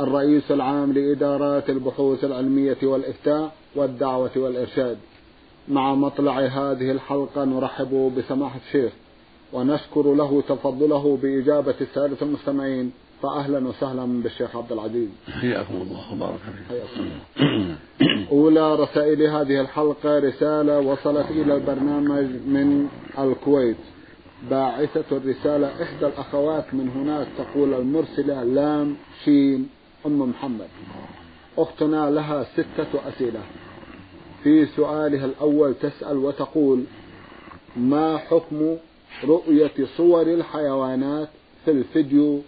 الرئيس العام لإدارات البحوث العلمية والإفتاء والدعوة والإرشاد. مع مطلع هذه الحلقة نرحب بسماحة الشيخ ونشكر له تفضله بإجابة السادة المستمعين. فأهلا وسهلا بالشيخ عبد العزيز. حياكم الله وبارك فيكم أولى رسائل هذه الحلقة رسالة وصلت إلى البرنامج من الكويت. باعثة الرسالة إحدى الأخوات من هناك تقول المرسلة لام شين. أم محمد. أختنا لها ستة أسئلة. في سؤالها الأول تسأل وتقول ما حكم رؤية صور الحيوانات في الفيديو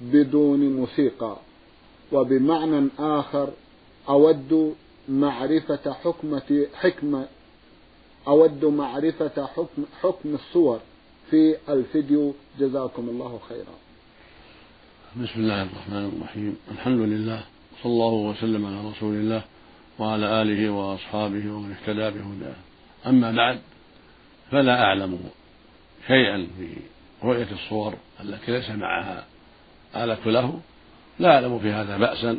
بدون موسيقى؟ وبمعنى آخر أود معرفة حكمة حكمة أود معرفة حكم حكم الصور في الفيديو. جزاكم الله خيرا. بسم الله الرحمن الرحيم، الحمد لله صلى الله وسلم على رسول الله وعلى آله وأصحابه ومن اهتدى بهداه. أما بعد فلا أعلم شيئا في رؤية الصور التي ليس معها آلة له. لا أعلم في هذا بأسا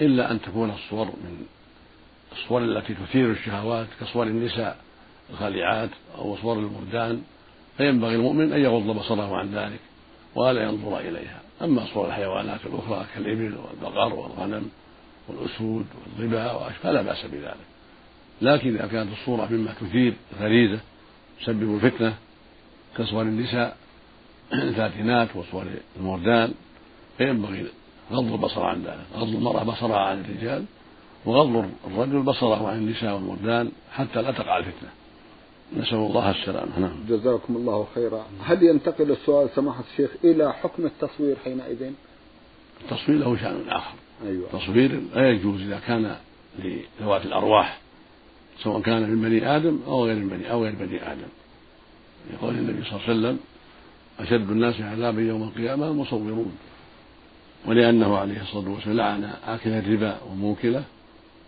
إلا أن تكون الصور من الصور التي تثير الشهوات كصور النساء الخالعات أو صور المردان فينبغي المؤمن أن يغض بصره عن ذلك ولا ينظر إليها. أما صور الحيوانات الأخرى كالإبل والبقر والغنم والأسود والظباء فلا بأس بذلك. لكن إذا كانت الصورة مما تثير غريزة تسبب الفتنة كصور النساء الفاتنات وصور المردان فينبغي غض البصر عن ذلك. غض المرأة بصرها عن الرجال وغض الرجل بصره عن النساء والمردان حتى لا تقع الفتنة. نسأل الله السلامة. نعم. جزاكم الله خيرا. هل ينتقل السؤال سماحة الشيخ إلى حكم التصوير حينئذ؟ التصوير له شأن آخر. أيوة. التصوير لا يجوز إذا كان لذوات الأرواح سواء كان من بني آدم أو غير بني أو غير بني آدم. يقول النبي صلى الله عليه وسلم أشد الناس عذابا يوم القيامة المصورون ولأنه عليه الصلاة والسلام لعن آكل الربا وموكله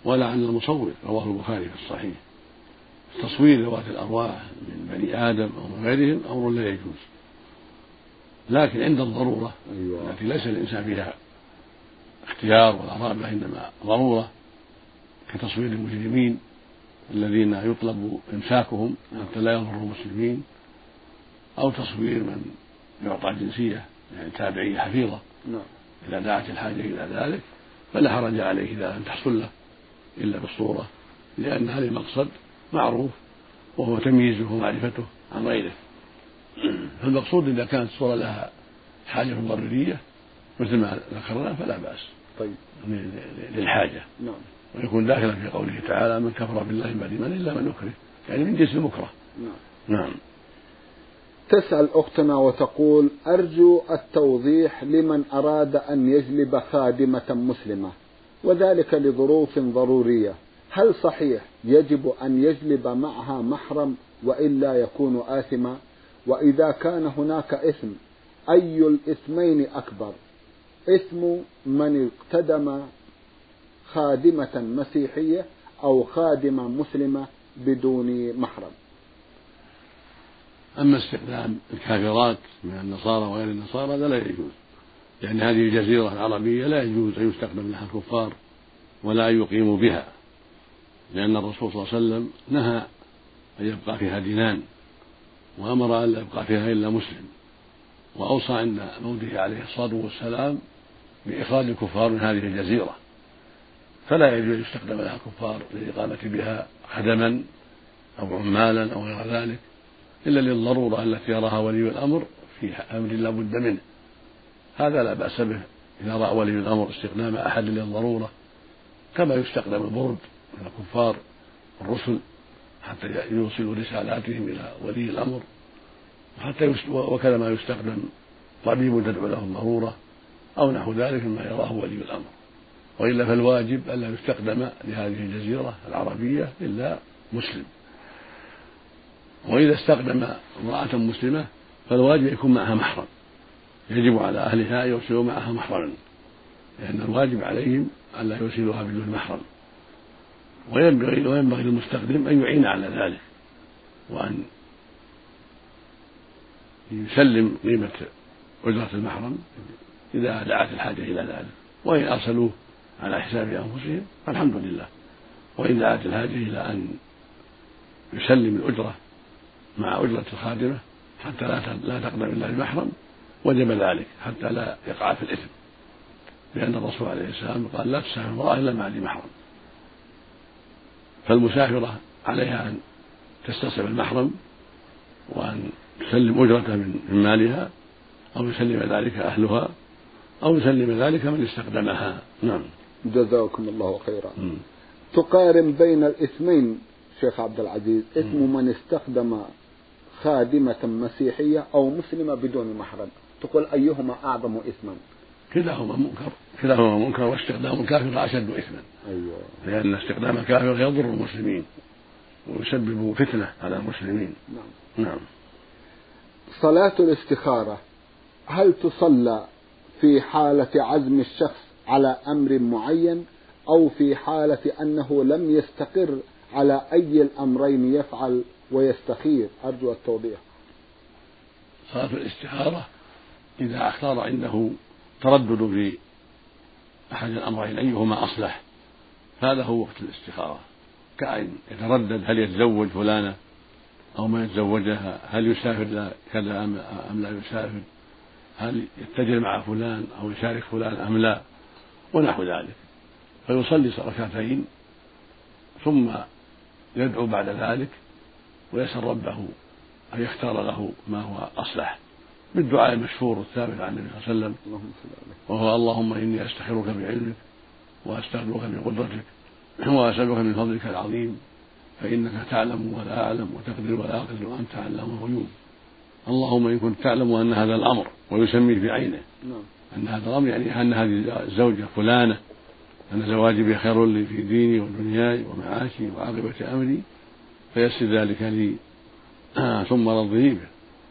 ولعن المصور رواه البخاري في الصحيح. تصوير ذوات الأرواح من بني آدم أو من غيرهم أمر لا يجوز لكن عند الضرورة أيوة. التي ليس الإنسان فيها اختيار ولا رغبة إنما ضرورة كتصوير المجرمين الذين يطلب إمساكهم حتى لا يضروا المسلمين أو تصوير من يعطى جنسية يعني تابعية حفيظة نعم. إذا دعت الحاجة إلى ذلك فلا حرج عليه إذا لم تحصل له إلا بالصورة لأن هذا المقصد معروف وهو تمييزه ومعرفته عن غيره. فالمقصود إذا كانت الصورة لها حاجة ضرورية مثل ما ذكرنا فلا بأس. طيب. للحاجة. نعم. ويكون داخلا في قوله تعالى من كفر بالله بعد من إلا من أكره يعني من جنس المكره نعم. نعم. تسأل أختنا وتقول أرجو التوضيح لمن أراد أن يجلب خادمة مسلمة وذلك لظروف ضرورية. هل صحيح يجب أن يجلب معها محرم وإلا يكون آثما؟ وإذا كان هناك إثم أي الإثمين أكبر؟ إثم من اقتدم خادمة مسيحية أو خادمة مسلمة بدون محرم. أما استخدام الكافرات من النصارى وغير النصارى هذا لا يجوز. لأن هذه الجزيرة العربية لا يجوز أن يستخدم لها الكفار ولا يقيموا بها. لأن الرسول صلى الله عليه وسلم نهى أن يبقى فيها دينان وأمر أن لا يبقى فيها إلا مسلم. وأوصى عند موته عليه الصلاة والسلام بإخراج الكفار من هذه الجزيرة. فلا يجوز أن يستخدم لها الكفار للإقامة بها خدما أو عمالا أو غير ذلك إلا للضرورة التي يراها ولي الأمر في أمر لا بد منه. هذا لا بأس به إذا رأى ولي الأمر استخدام أحد للضرورة كما يستخدم البرد. من الكفار الرسل حتى يوصلوا رسالاتهم إلى ولي الأمر وحتى وكذا ما يستخدم طبيب تدعو له الضرورة أو نحو ذلك مما يراه ولي الأمر. وإلا فالواجب ألا يستخدم لهذه الجزيرة العربية إلا مسلم. وإذا استخدم امرأة مسلمة فالواجب يكون معها محرم. يجب على أهلها أن يرسلوا معها محرما لأن الواجب عليهم ألا يرسلوها بدون محرم. وينبغي وينبغي للمستخدم أن يعين على ذلك وأن يسلم قيمة أجرة المحرم إذا دعت الحاجة إلى ذلك. وإن أرسلوه على حساب أنفسهم فالحمد لله. وإن دعت الحاجة إلى أن يسلم الأجرة مع أجرة الخادمة حتى لا لا تقدم إلا المحرم وجب ذلك حتى لا يقع في الإثم. لأن الرسول عليه السلام قال لا تسافر امرأة إلا مع ذي محرم. فالمسافرة عليها أن تستصعب المحرم وأن تسلم أجرته من مالها أو يسلم ذلك أهلها أو يسلم ذلك من استخدمها. نعم. جزاكم الله خيرا. م. تقارن بين الإثمين شيخ عبد العزيز. إثم م. من استخدم خادمة مسيحية أو مسلمة بدون محرم. تقول أيهما أعظم إثما كلاهما منكر. كلاهما منكر واستخدام الكافر أشد إثما. أيوة. لأن استخدام الكافر يضر المسلمين ويسبب فتنة على المسلمين. نعم. نعم. صلاة الاستخارة هل تصلى في حالة عزم الشخص على أمر معين أو في حالة أنه لم يستقر على أي الأمرين يفعل ويستخير؟ أرجو التوضيح. صلاة الاستخارة إذا اختار عنده تردد في أحد الأمرين أيهما أصلح؟ فهذا هو وقت الاستخارة. كأن يتردد هل يتزوج فلانة؟ أو ما يتزوجها؟ هل يسافر كذا أم لا يسافر؟ هل يتجر مع فلان أو يشارك فلان أم لا؟ ونحو ذلك. فيصلي ركعتين ثم يدعو بعد ذلك ويسأل ربه أن يختار له ما هو أصلح. بالدعاء المشهور الثابت عن النبي صلى الله عليه وسلم. وهو اللهم إني أستخيرك بعلمك وأستغفرك بقدرتك وأسألك من فضلك العظيم فإنك تعلم ولا أعلم وتقدر ولا أقدر وأنت علام الغيوب. اللهم إن كنت تعلم أن هذا الأمر ويسميه بعينه نعم. أن هذا الأمر يعني أن هذه الزوجة فلانة أن زواجي بها خير لي في ديني ودنياي ومعاشي وعاقبة أمري فيسر ذلك لي ثم رضني به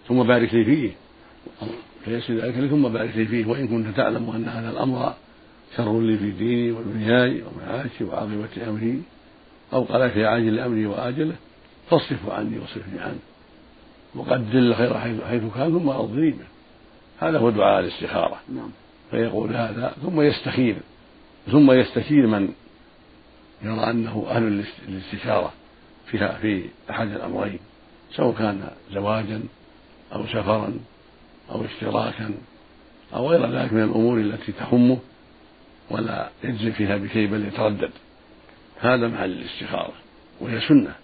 ثم بارك لي فيه. فيسر ذلك لي ثم بارك لي فيه وإن كنت تعلم أن هذا الأمر شر لي في ديني ودنياي ومعاشي وعاقبة أمري أو قال في عاجل أمري وآجله فاصرفه عني واصرفني عنه وقدر الخير حيث كان ثم أرضني به. هذا هو دعاء الاستخارة. نعم. فيقول هذا ثم يستخير ثم يستشير من يرى أنه أهل للاستشارة فيها في أحد الأمرين سواء كان زواجا أو سفرا أو اشتراكا أو غير ذلك من الأمور التي تهمه ولا يجزم فيها بشيء بل يتردد. هذا محل الاستخارة وهي سنة.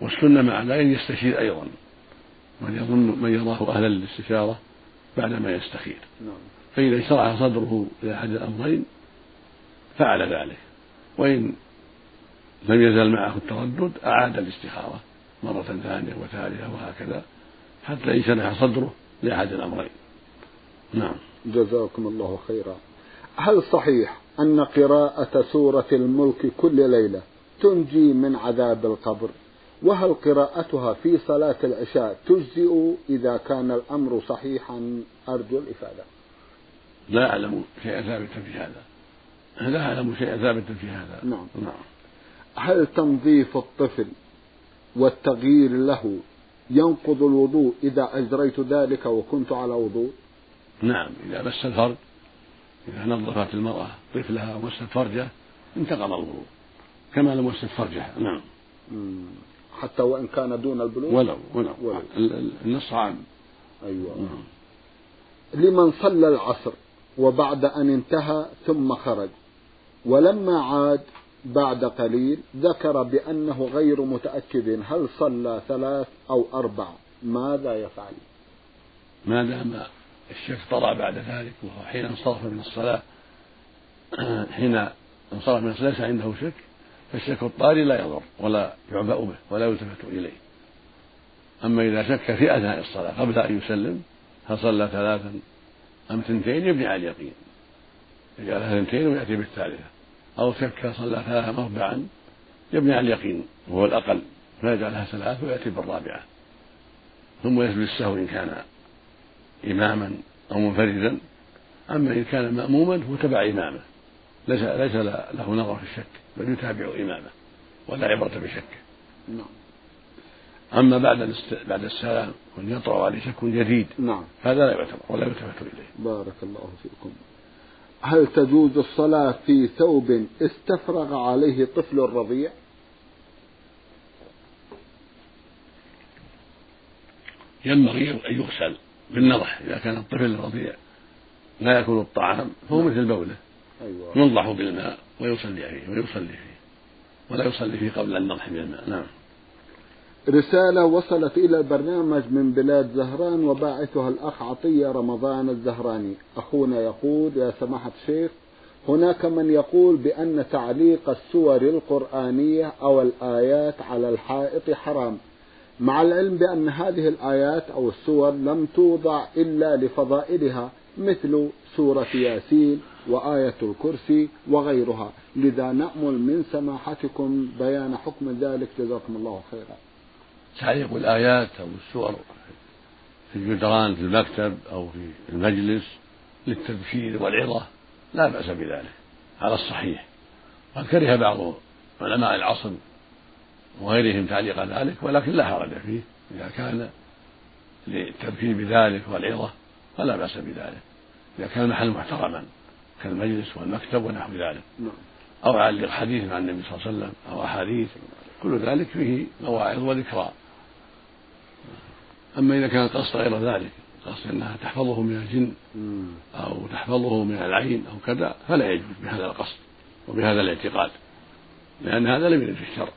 والسنة مع ذلك يستشير أيضا. من يظن من يراه أهلا للاستشارة بعدما يستخير. نعم. فإذا شرح صدره إلى أحد الأمرين فعل ذلك. وإن لم يزل معه التردد أعاد الاستخارة مرة ثانية وثالثة وهكذا حتى ينشرح صدره لأحد الأمرين. نعم. جزاكم الله خيرا. هل صحيح أن قراءة سورة الملك كل ليلة تنجي من عذاب القبر؟ وهل قراءتها في صلاة العشاء تجزئ إذا كان الأمر صحيحا؟ أرجو الإفادة. لا أعلم شيئا ثابتا في هذا. لا أعلم شيئا ثابتا في هذا. نعم. نعم. هل تنظيف الطفل والتغيير له ينقض الوضوء إذا أجريت ذلك وكنت على وضوء؟ نعم إذا مس الفرج إذا نظفت المرأة طفلها ومست فرجه انتقض الوضوء كما لو مست فرجها نعم. حتى وإن كان دون البلوغ ولو ولو, ولو. النص عام. أيوة. نعم. لمن صلى العصر وبعد أن انتهى ثم خرج ولما عاد بعد قليل ذكر بأنه غير متأكد هل صلى ثلاث أو أربع. ماذا يفعل؟ ما دام الشك طرأ بعد ذلك وهو حين انصرف من الصلاة حين انصرف من الصلاة ليس عنده شك فالشك الطاري لا يضر ولا يعبأ به ولا يلتفت إليه. أما إذا شك في أثناء الصلاة قبل أن يسلم هل صلى ثلاثا أم ثنتين يبني على اليقين. يجعلها ثنتين ويأتي بالثالثة. أو شك صلى ثلاثة مربعا يبني على اليقين وهو الأقل فيجعلها ثلاث ويأتي بالرابعة. ثم يسجد السهو إن كان إماما أو منفردا. أما إن كان مأموما فهو تبع إمامه ليس ليس له نظر في الشك بل يتابع إمامه ولا عبرة بشكه نعم. أما بعد بعد السلام وأن يطرأ عليه شك جديد نعم. هذا لا يعتبر ولا يلتفت إليه. بارك الله فيكم. هل تجوز الصلاة في ثوب استفرغ عليه طفل رضيع؟ ينبغي أن يغسل بالنضح إذا كان الطفل الرضيع لا يأكل الطعام فهو مثل بوله. أيوة. ينضح بالماء ويصلي فيه ويصلي فيه. ولا يصلي فيه قبل النضح بالماء. نعم. رسالة وصلت إلى البرنامج من بلاد زهران وباعثها الأخ عطية رمضان الزهراني. أخونا يقول يا سماحة الشيخ هناك من يقول بأن تعليق السور القرآنية أو الآيات على الحائط حرام مع العلم بأن هذه الآيات أو السور لم توضع إلا لفضائلها مثل سورة ياسين وآية الكرسي وغيرها. لذا نأمل من سماحتكم بيان حكم ذلك. جزاكم الله خيرا. تعليق الآيات أو السور في الجدران في المكتب أو في المجلس للتذكير والعظة لا بأس بذلك على الصحيح. قد كره بعض علماء العصر وغيرهم تعليق ذلك ولكن لا حرج فيه إذا كان للتذكير بذلك والعظة فلا بأس بذلك. إذا كان المحل محترما كالمجلس والمكتب ونحو ذلك. أو علق حديث عن النبي صلى الله عليه وسلم أو أحاديث كل ذلك فيه مواعظ وذكرى. أما إذا كان القصد غير ذلك قصد أنها تحفظه من الجن أو تحفظه من العين أو كذا فلا يجوز بهذا القصد وبهذا الاعتقاد لأن هذا لم يرد في الشرع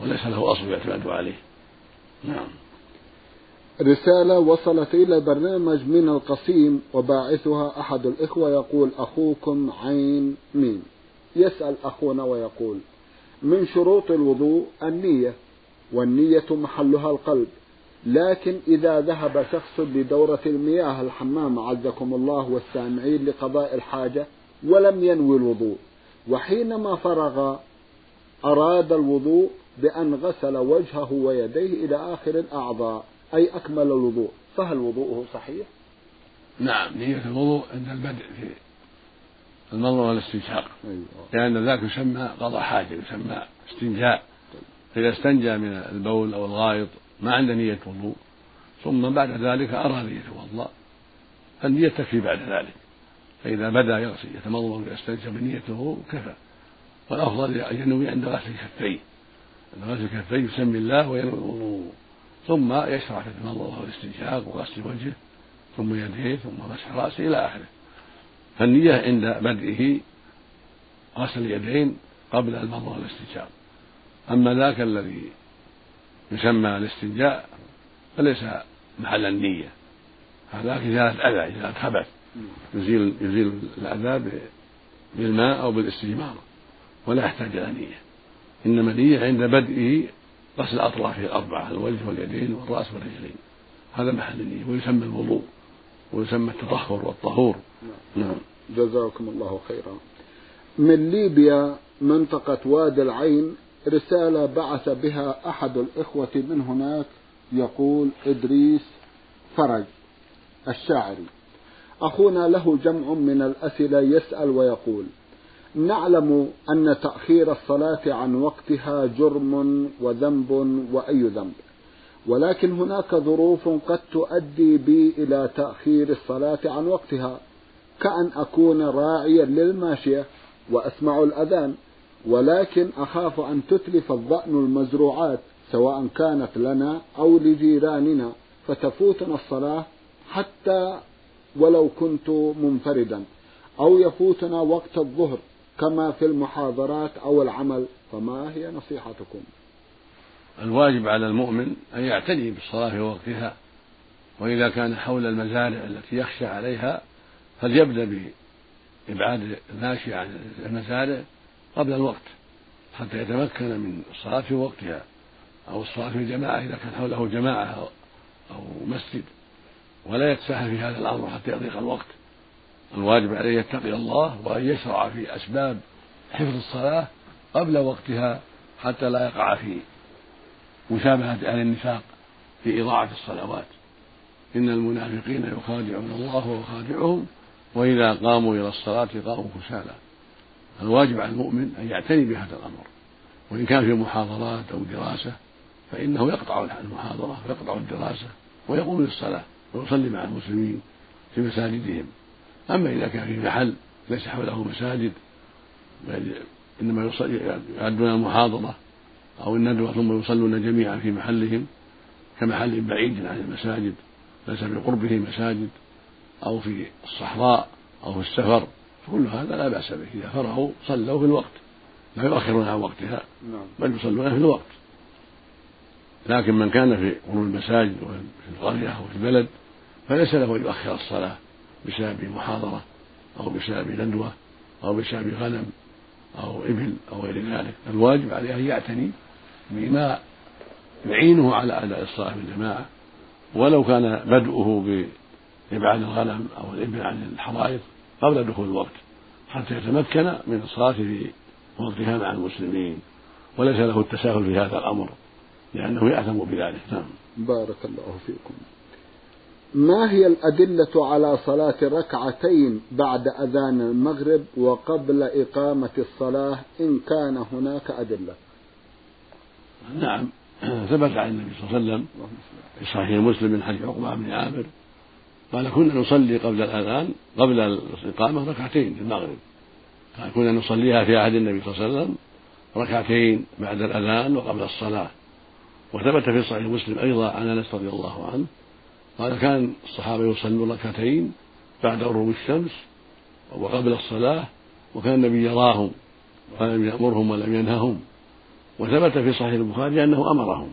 وليس له أصل يعتمد عليه. نعم. رسالة وصلت إلى برنامج من القصيم وباعثها أحد الإخوة يقول أخوكم عين ميم. يسأل أخونا ويقول من شروط الوضوء النية والنية محلها القلب. لكن إذا ذهب شخص لدورة المياه الحمام عزكم الله والسامعين لقضاء الحاجة ولم ينوي الوضوء وحينما فرغ أراد الوضوء بأن غسل وجهه ويديه إلى آخر الأعضاء أي أكمل الوضوء فهل وضوءه صحيح؟ نعم نية الوضوء عند البدء في المضمضة والاستنشاق أيوة. لأن ذاك يسمى قضاء حاجة يسمى استنجاء فإذا استنجى من البول أو الغائط ما عنده نية وضوء ثم بعد ذلك أراد يتوضأ فالنية تكفي بعد ذلك. فإذا بدا يغسل يتمضمض ويستنشق بنية الوضوء كفى. والأفضل أن ينوي عند غسل الكفين. عند غسل الكفين يسمي الله وينوي. الوضوء ثم يشرع في المضمضة والاستنشاق وغسل وجهه ثم يديه ثم مسح رأسه إلى آخره. فالنية عند بدئه غسل اليدين قبل المضمضة والاستنشاق. أما ذاك الذي يسمى الاستنجاء فليس محل النية. هذا إزالة أذى إزالة خبث. يزيل يزيل الأذى بالماء أو بالاستجمار ولا يحتاج إلى نية. إنما النية عند بدئه غسل أطرافه الأربعة الوجه واليدين والرأس والرجلين. هذا محل النية ويسمى الوضوء ويسمى التطهر والطهور. نعم. جزاكم الله خيرا. من ليبيا منطقة وادي العين رسالة بعث بها أحد الإخوة من هناك يقول إدريس فرج الشاعري. أخونا له جمع من الأسئلة يسأل ويقول نعلم أن تأخير الصلاة عن وقتها جرم وذنب وأي ذنب ولكن هناك ظروف قد تؤدي بي إلى تأخير الصلاة عن وقتها كأن أكون راعيا للماشية وأسمع الأذان. ولكن أخاف أن تتلف الظأن المزروعات سواء كانت لنا أو لجيراننا فتفوتنا الصلاة حتى ولو كنت منفردا أو يفوتنا وقت الظهر كما في المحاضرات أو العمل. فما هي نصيحتكم؟ الواجب على المؤمن أن يعتني بالصلاة في وقتها وإذا كان حول المزارع التي يخشى عليها فليبدأ بإبعاد الماشي عن المزارع قبل الوقت حتى يتمكن من الصلاة في وقتها أو الصلاة في الجماعة إذا كان حوله جماعة أو مسجد. ولا يتساهل في هذا الأمر حتى يضيق الوقت. الواجب عليه يتقي الله وأن يشرع في أسباب حفظ الصلاة قبل وقتها حتى لا يقع في مشابهة أهل النفاق في إضاعة الصلوات. إن المنافقين يخادعون الله وهو خادعهم وإذا قاموا إلى الصلاة قاموا كسالى الواجب على المؤمن أن يعتني بهذا الأمر وإن كان في محاضرات أو دراسة فإنه يقطع المحاضرة ويقطع الدراسة ويقوم للصلاة ويصلي مع المسلمين في مساجدهم. أما إذا كان في محل ليس حوله مساجد بل إنما يؤدون المحاضرة أو الندوة ثم يصلون جميعا في محلهم كمحل بعيد عن المساجد ليس بقربه مساجد أو في الصحراء أو في السفر. فكل هذا لا بأس به إذا فرغوا صلوا في الوقت لا يؤخرون عن وقتها نعم. بل يصلون في الوقت. لكن من كان في قرون المساجد وفي القرية أو في البلد فليس له أن يؤخر الصلاة بسبب محاضرة أو بسبب ندوة أو بسبب غنم أو إبل أو غير ذلك. الواجب عليه أن يعتني بما يعينه على أداء الصلاة بالجماعة ولو كان بدؤه بإبعاد الغنم أو الإبل عن الحرائق قبل دخول الوقت حتى يتمكن من الصلاة في وقتها مع المسلمين وليس له التساهل في هذا الأمر لأنه يأثم بذلك. نعم. بارك الله فيكم. ما هي الأدلة على صلاة ركعتين بعد أذان المغرب وقبل إقامة الصلاة؟ إن كان هناك أدلة. نعم. ثبت عن النبي صلى الله عليه وسلم في صحيح مسلم من حديث عقبة بن عامر قال كنا نصلي قبل الأذان قبل الإقامة ركعتين في المغرب. قال كنا نصليها في عهد النبي صلى الله عليه وسلم ركعتين بعد الأذان وقبل الصلاة. وثبت في صحيح مسلم أيضا عن أنس رضي الله عنه قال كان الصحابة يصلون ركعتين بعد غروب الشمس وقبل الصلاة وكان النبي يراهم ولم يأمرهم ولم ينههم. وثبت في صحيح البخاري أنه أمرهم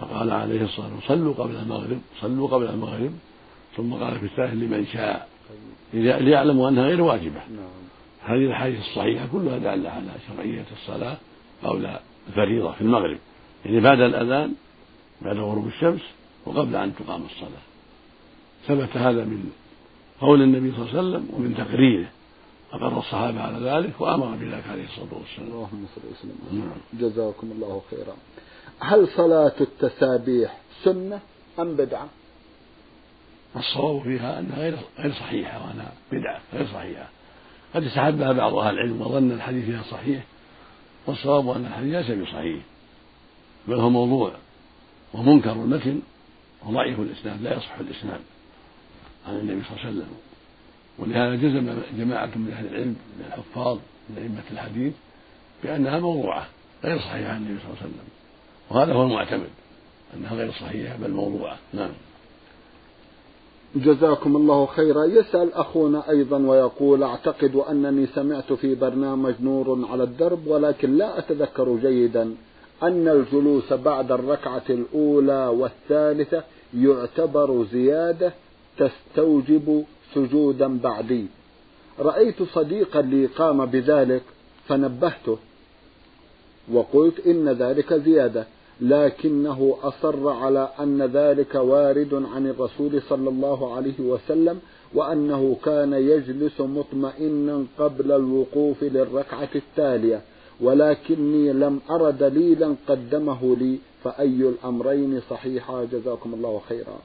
فقال عليه الصلاة والسلام صلوا قبل المغرب صلوا قبل المغرب. ثم قال في الثالث لمن شاء. ليعلموا أنها غير واجبة. هذه الأحاديث الصحيحة كلها دالة على شرعية الصلاة أو لا الفريضة في المغرب. يعني بعد الأذان بعد غروب الشمس وقبل أن تقام الصلاة. ثبت هذا من قول النبي صلى الله عليه وسلم ومن تقريره. أقر الصحابة على ذلك وأمر بذلك عليه الصلاة والسلام. اللهم صل وسلم. نعم. جزاكم الله خيرا. هل صلاة التسابيح سنة أم بدعة؟ الصواب فيها أنها غير غير صحيحة وأنها بدعة غير صحيحة. قد استحبها بعض أهل العلم وظن الحديث فيها صحيح والصواب أن الحديث ليس بصحيح بل هو موضوع ومنكر المتن وضعيف الإسناد لا يصح الإسناد عن النبي صلى الله عليه وسلم. ولهذا جزم جماعة من أهل العلم من الحفاظ من أئمة الحديث بأنها موضوعة غير صحيحة عن النبي صلى الله عليه وسلم وهذا هو المعتمد أنها غير صحيحة بل موضوعة. نعم. جزاكم الله خيرا. يسأل أخونا أيضا ويقول أعتقد أنني سمعت في برنامج نور على الدرب ولكن لا أتذكر جيدا أن الجلوس بعد الركعة الأولى والثالثة يعتبر زيادة تستوجب سجودا بعدي. رأيت صديقا لي قام بذلك فنبهته وقلت إن ذلك زيادة. لكنه أصر على أن ذلك وارد عن الرسول صلى الله عليه وسلم وأنه كان يجلس مطمئنا قبل الوقوف للركعة التالية. ولكني لم أر دليلا قدمه لي فأي الأمرين صحيحة جزاكم الله خيرا.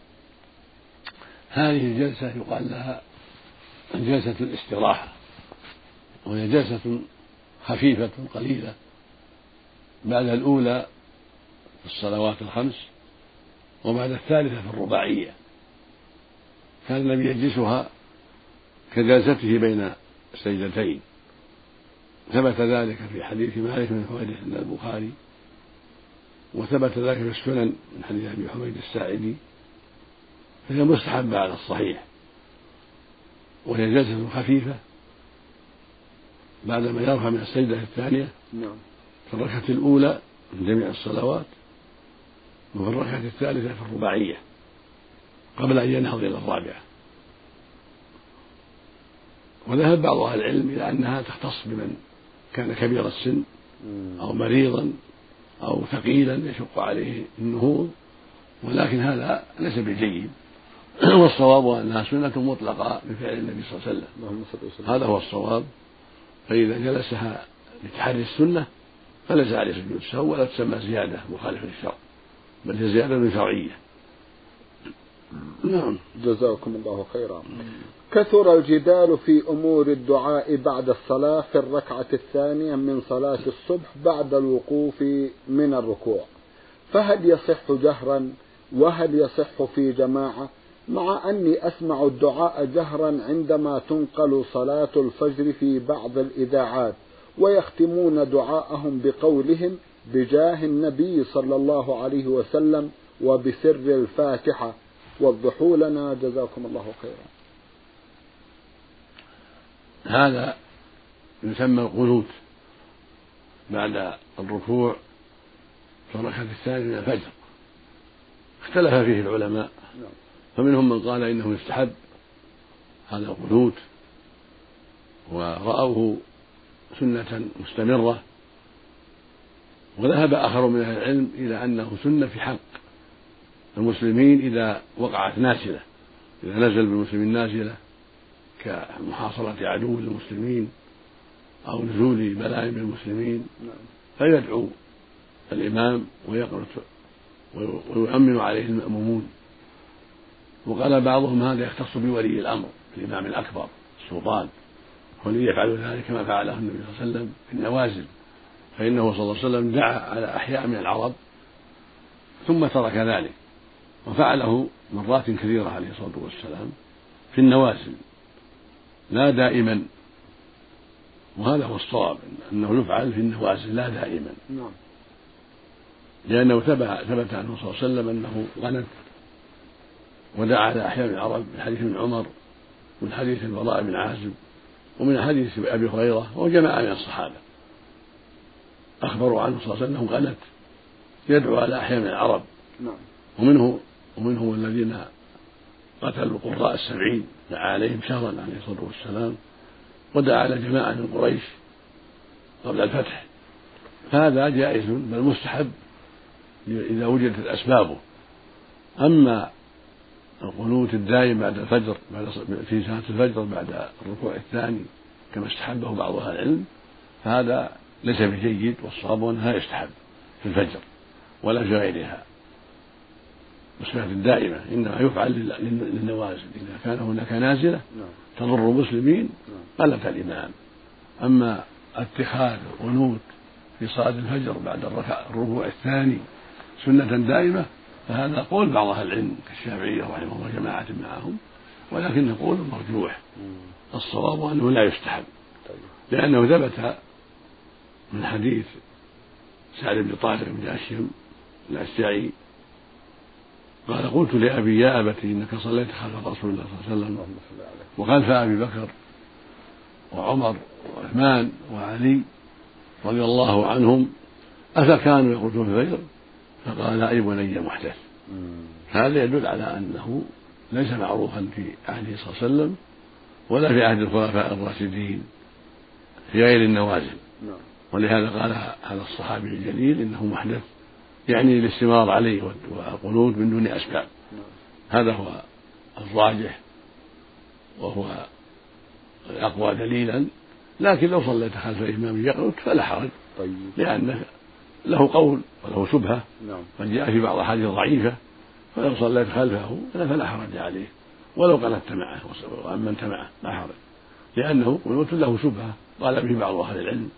هذه الجلسة يقال لها جلسة الاستراحة وهي جلسة خفيفة قليلة. بعد الأولى في الصلوات الخمس وبعد الثالثة في الرباعية. كان النبي يجلسها كجلسته بين السجدتين ثبت ذلك في حديث مالك بن حويرث عند البخاري وثبت ذلك في السنن من حديث أبي حميد الساعدي فهي مستحبة على الصحيح. وهي جلسة خفيفة بعدما يرفع من السجدة الثانية نعم. في الركعة الأولى من جميع الصلوات وفي الركعة الثالثة في الرباعية قبل أن ينهض إلى الرابعة. وذهب بعض أهل العلم إلى أنها تختص بمن كان كبير السن أو مريضا أو ثقيلا يشق عليه النهوض ولكن هذا ليس بجيد والصواب أنها سنة مطلقة بفعل النبي صلى الله عليه وسلم. هذا هو الصواب. فإذا جلسها لتحري السنة فليس عليه سجود السهو ولا تسمى زيادة مخالفة للشرع. بل هي زيادة شرعية. نعم جزاكم الله خيرا. كثر الجدال في أمور الدعاء بعد الصلاة في الركعة الثانية من صلاة الصبح بعد الوقوف من الركوع. فهل يصح جهرا؟ وهل يصح في جماعة؟ مع أني أسمع الدعاء جهرا عندما تنقل صلاة الفجر في بعض الإذاعات ويختمون دعاءهم بقولهم بجاه النبي صلى الله عليه وسلم وبسر الفاتحة. وضحوا لنا. جزاكم الله خيرا. هذا يسمى القنوت بعد الركوع في الركعة الثانية من الفجر. اختلف فيه العلماء. نعم. فمنهم من قال إنه يستحب هذا القنوت ورأوه سنة مستمرة. وذهب آخر من أهل العلم إلى أنه سنة في حق. المسلمين إذا وقعت نازلة إذا نزل بالمسلمين نازلة كمحاصرة عدو للمسلمين أو نزول بلاء بالمسلمين فيدعو الإمام ويقنط ويؤمن عليه المأمومون. وقال بعضهم هذا يختص بولي الأمر الإمام الأكبر السلطان هو الذي يفعل ذلك كما فعله النبي صلى الله عليه وسلم في النوازل. فإنه صلى الله عليه وسلم دعا على أحياء من العرب ثم ترك ذلك وفعله مرات كثيرة عليه الصلاة والسلام في النوازل لا دائما. وهذا هو الصواب أنه يفعل في النوازل لا دائما. نعم. لأنه ثبت عنه صلى الله عليه وسلم أنه غنت ودعا على أحياء من العرب من حديث ابن عمر ومن حديث البراء بن عازب ومن حديث أبي هريرة وجماعة من الصحابة. أخبروا عنه صلى الله عليه وسلم أنه غنت يدعو على أحياء من العرب. نعم. ومنه ومنهم الذين قتلوا القراء السبعين دعا عليهم شهرا عليه الصلاة والسلام ودعا على جماعة من قريش قبل الفتح. هذا جائز بل مستحب إذا وجدت أسبابه. أما القنوت الدائم بعد الفجر بعد في صلاة الفجر بعد الركوع الثاني كما استحبه بعض أهل العلم فهذا ليس بجيد والصواب أنها يستحب في الفجر ولا في غيرها والصلاة الدائمة إنما يفعل للنوازل إذا كان هناك نازلة نعم. تضر المسلمين نعم. قلت الإمام أما اتخاذ قنوت في صلاة الفجر بعد الركوع الثاني سنة دائمة فهذا قول بعض أهل العلم كالشافعية رحمه الله جماعة معهم ولكن قول مرجوح الصواب أنه لا يستحب طيب. لأنه ثبت من حديث سعد بن طارق بن أشيم الأشجعي قال قلت لأبي يا أبت إنك صليت خلف رسول الله صلى الله عليه وسلم وخلف أبي بكر وعمر وعثمان وعلي رضي الله عنهم أفكانوا يخرجون في الفجر فقال أي بني محدث. هذا يدل على أنه ليس معروفا في عهده صلى الله عليه وسلم ولا في عهد الخلفاء الراشدين في غير النوازل. نعم. ولهذا قال هذا الصحابي الجليل إنه محدث يعني الاستمرار عليه والقنوت من دون أسباب. هذا هو الراجح وهو اقوى دليلا لكن لو صليت خلف الامام يقنط فلا حرج طيب. لأنه له قول وله شبهة نعم. قد جاء في بعض الأحاديث ضعيفة فلو صليت خلفه فلا حرج عليه ولو قنت معه وامنت معه لا حرج لأنه قنوت له شبهة قال به بعض أهل العلم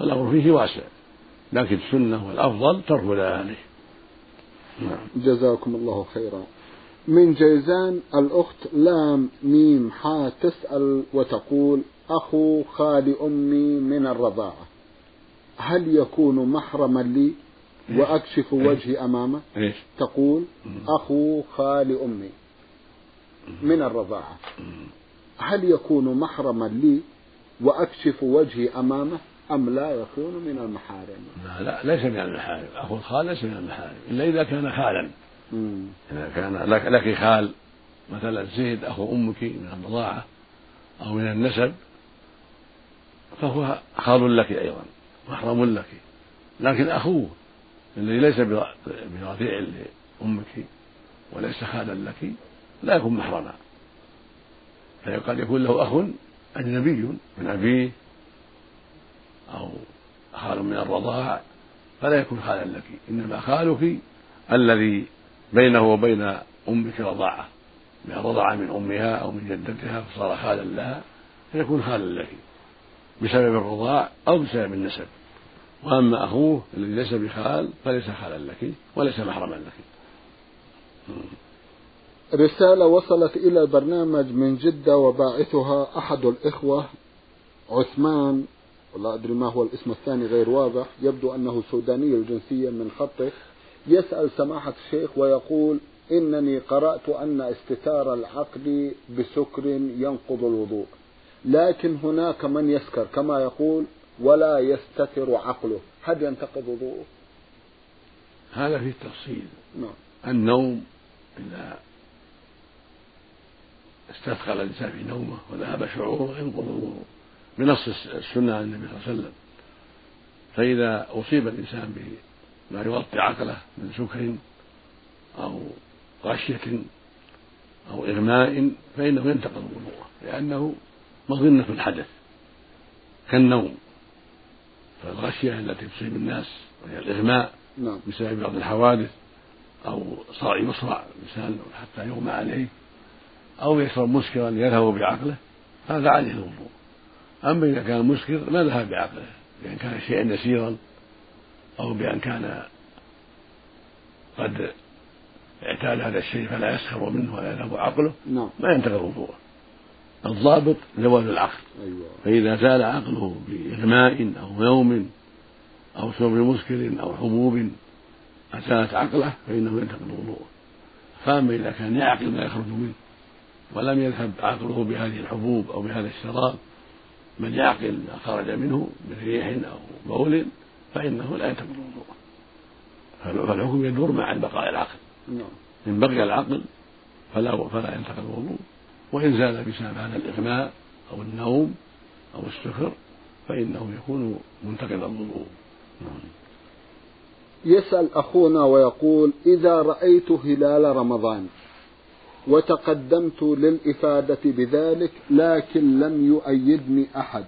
فالأمر فيه واسع لكن السنة والأفضل ترك ذلك. نعم. جزاكم الله خيرا. من جيزان الأخت لام ميم حا تسأل وتقول أخو خال أمي من الرضاعة هل يكون محرما لي وأكشف وجهي أمامه؟ إيش؟ تقول أخو خال أمي من الرضاعة. هل يكون محرما لي وأكشف وجهي أمامه؟ أم لا يكون من المحارم؟ لا لا ليس من المحارم. أخو الخال ليس من المحارم. إلا إذا كان خالا. إذا كان لك, لك خال مثلا زيد أخو أمك من الرضاعة أو من النسب فهو خال لك أيضا محرم لك. لكن أخوه الذي ليس برضيع لأمك وليس خالا لك لا يكون محرما. فقد يكون له أخ أجنبي من أبيه أو خال من الرضاع فلا يكون خالا لك إنما خالك الذي بينه وبين أمك رضاعة. رضع من أمها أو من جدتها فصار خالا لها فيكون خالا لك بسبب الرضاع أو بسبب النسب. وأما أخوه الذي ليس بخال فليس خالا لك وليس محرما لك. رسالة وصلت إلى البرنامج من جدة وباعثها أحد الإخوة عثمان ولا أدري ما هو الاسم الثاني غير واضح. يبدو أنه سوداني الجنسية من خطه. يسأل سماحة الشيخ ويقول إنني قرأت أن استتار العقد بسكر ينقض الوضوء. لكن هناك من يسكر كما يقول ولا يستتر عقله. هل ينتقض وضوءه؟ هذا فيه تفصيل. نعم. النوم إذا استثقل الإنسان في نومه وذهب شعوره ينقض الوضوء بنص السنة عن النبي صلى الله عليه وسلم. فإذا أصيب الإنسان بما يغطي عقله من سكر أو غشية أو إغماء فإنه ينتقض وضوءه لأنه مظنة الحدث كالنوم. فالغشية التي تصيب الناس وهي الإغماء نعم. بسبب بعض الحوادث أو صرع يصرع الإنسان حتى يغمى عليه أو يشرب مسكرا يذهب بعقله هذا عليه الوضوء. أما إذا كان مسكر ما ذهب بعقله بأن كان شيئا يسيرا أو بأن كان قد اعتاد هذا الشيء فلا يسخر منه ولا يذهب عقله نعم. ما ينتقض وضوءه الضابط زوال العقل أيوة. فإذا زال عقله بإغماء أو نوم أو شرب مسكر أو حبوب أزالت عقله فإنه ينتقض وضوءه فأما إذا كان يعقل ما يخرج منه ولم يذهب عقله بهذه الحبوب أو بهذا الشراب من يعقل ما خرج منه من ريح أو بول فإنه لا ينتقض وضوءه فالحكم يدور مع بقاء العقل نعم. إن بقي العقل فلا فلا ينتقض الوضوء وإن زال بسبب هذا الإغماء أو النوم أو السكر فإنه يكون منتقض الوضوء. يسأل أخونا ويقول إذا رأيت هلال رمضان وتقدمت للإفادة بذلك لكن لم يؤيدني أحد.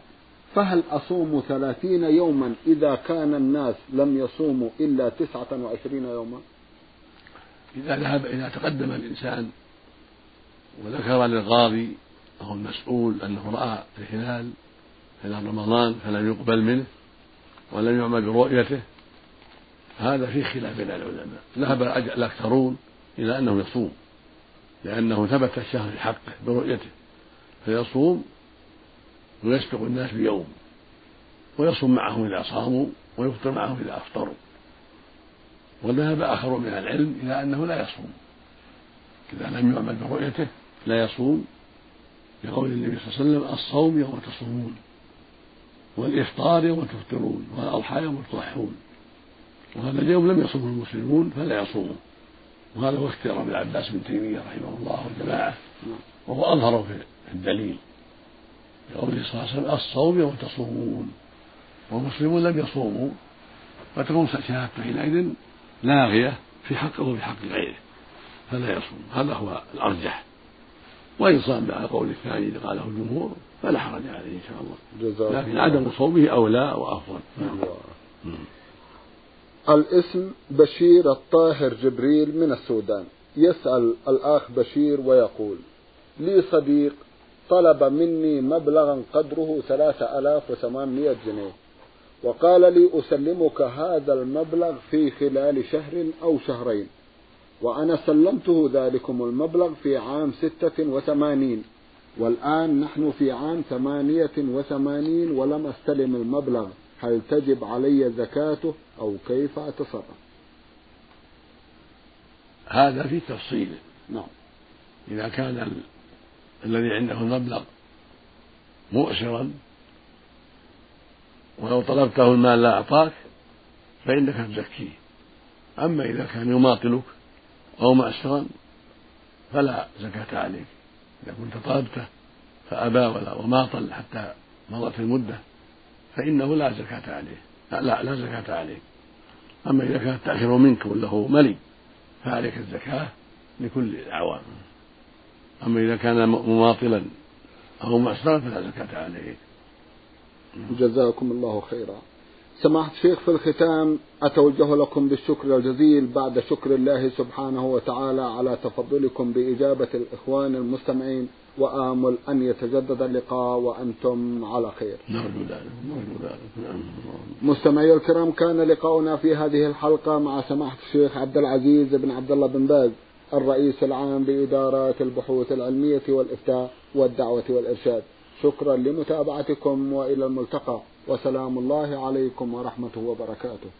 فهل أصوم ثلاثين يوما إذا كان الناس لم يصوموا إلا تسعة وعشرين يوما؟ إذا ذهب إذا تقدم الإنسان وذكر للقاضي أو المسؤول أنه رأى الهلال هلال رمضان فلم يقبل منه ولم يعمل برؤيته هذا في خلاف بين العلماء. ذهب الأكثرون إلى أنه يصوم. لأنه ثبت الشهر حقه برؤيته فيصوم ويسبق الناس بيوم ويصوم معهم إذا صاموا ويفطر معهم إذا أفطروا. وذهب آخر من العلم إلى أنه لا يصوم. إذا لم يعمل برؤيته لا يصوم لقول النبي صلى الله عليه وسلم الصوم يوم تصومون والإفطار يوم تفطرون والأضحى يوم تضحون. وهذا اليوم لم يصومه المسلمون فلا يصومون وهذا هو اختيار ابن عباس بن تيمية رحمه الله والجماعة وهو أظهر في الدليل لقوله صلى الله عليه وسلم الصوم يوم تصومون والمسلمون لم يصوموا فتكون شهادته حينئذ لاغية في حقه وفي حق غيره فلا يصوم هذا هو الأرجح. وإن صام على قول الثاني اللي قاله الجمهور فلا حرج عليه إن شاء الله. لكن عدم صومه أولى وأفضل. نعم. الاسم بشير الطاهر جبريل من السودان. يسأل الأخ بشير ويقول لي صديق طلب مني مبلغا قدره ثلاثة آلاف وثمانمائة جنيه وقال لي أسلمك هذا المبلغ في خلال شهر أو شهرين وأنا سلمته ذلكم المبلغ في عام ستة وثمانين والآن نحن في عام ثمانية وثمانين ولم أستلم المبلغ. هل تجب علي زكاته أو كيف أتصرف؟ هذا في تفصيل. نعم. إذا كان ال... الذي عنده المبلغ مؤسرا ولو طلبته المال لا أعطاك فإنك تزكيه. أما إذا كان يماطلك أو مأسرا فلا زكاة عليك. إذا كنت طلبته فأبى ولا وماطل حتى مضت المدة. فإنه لا زكاة عليه. لا لا, لا زكاة عليه. أما إذا كان التأخير منك ولا هو ملي فعليك الزكاة لكل الأعوام. أما إذا كان مماطلا أو معسرا فلا زكاة عليه. جزاكم الله خيرا. سماحة الشيخ في الختام أتوجه لكم بالشكر الجزيل بعد شكر الله سبحانه وتعالى على تفضلكم بإجابة الإخوان المستمعين. وآمل أن يتجدد اللقاء وأنتم على خير. نرجو ذلك نرجو ذلك نعم. مستمعي الكرام كان لقاؤنا في هذه الحلقة مع سماحة الشيخ عبد العزيز بن عبد الله بن باز الرئيس العام بإدارات البحوث العلمية والإفتاء والدعوة والإرشاد. شكرا لمتابعتكم وإلى الملتقى. وسلام الله عليكم ورحمته وبركاته.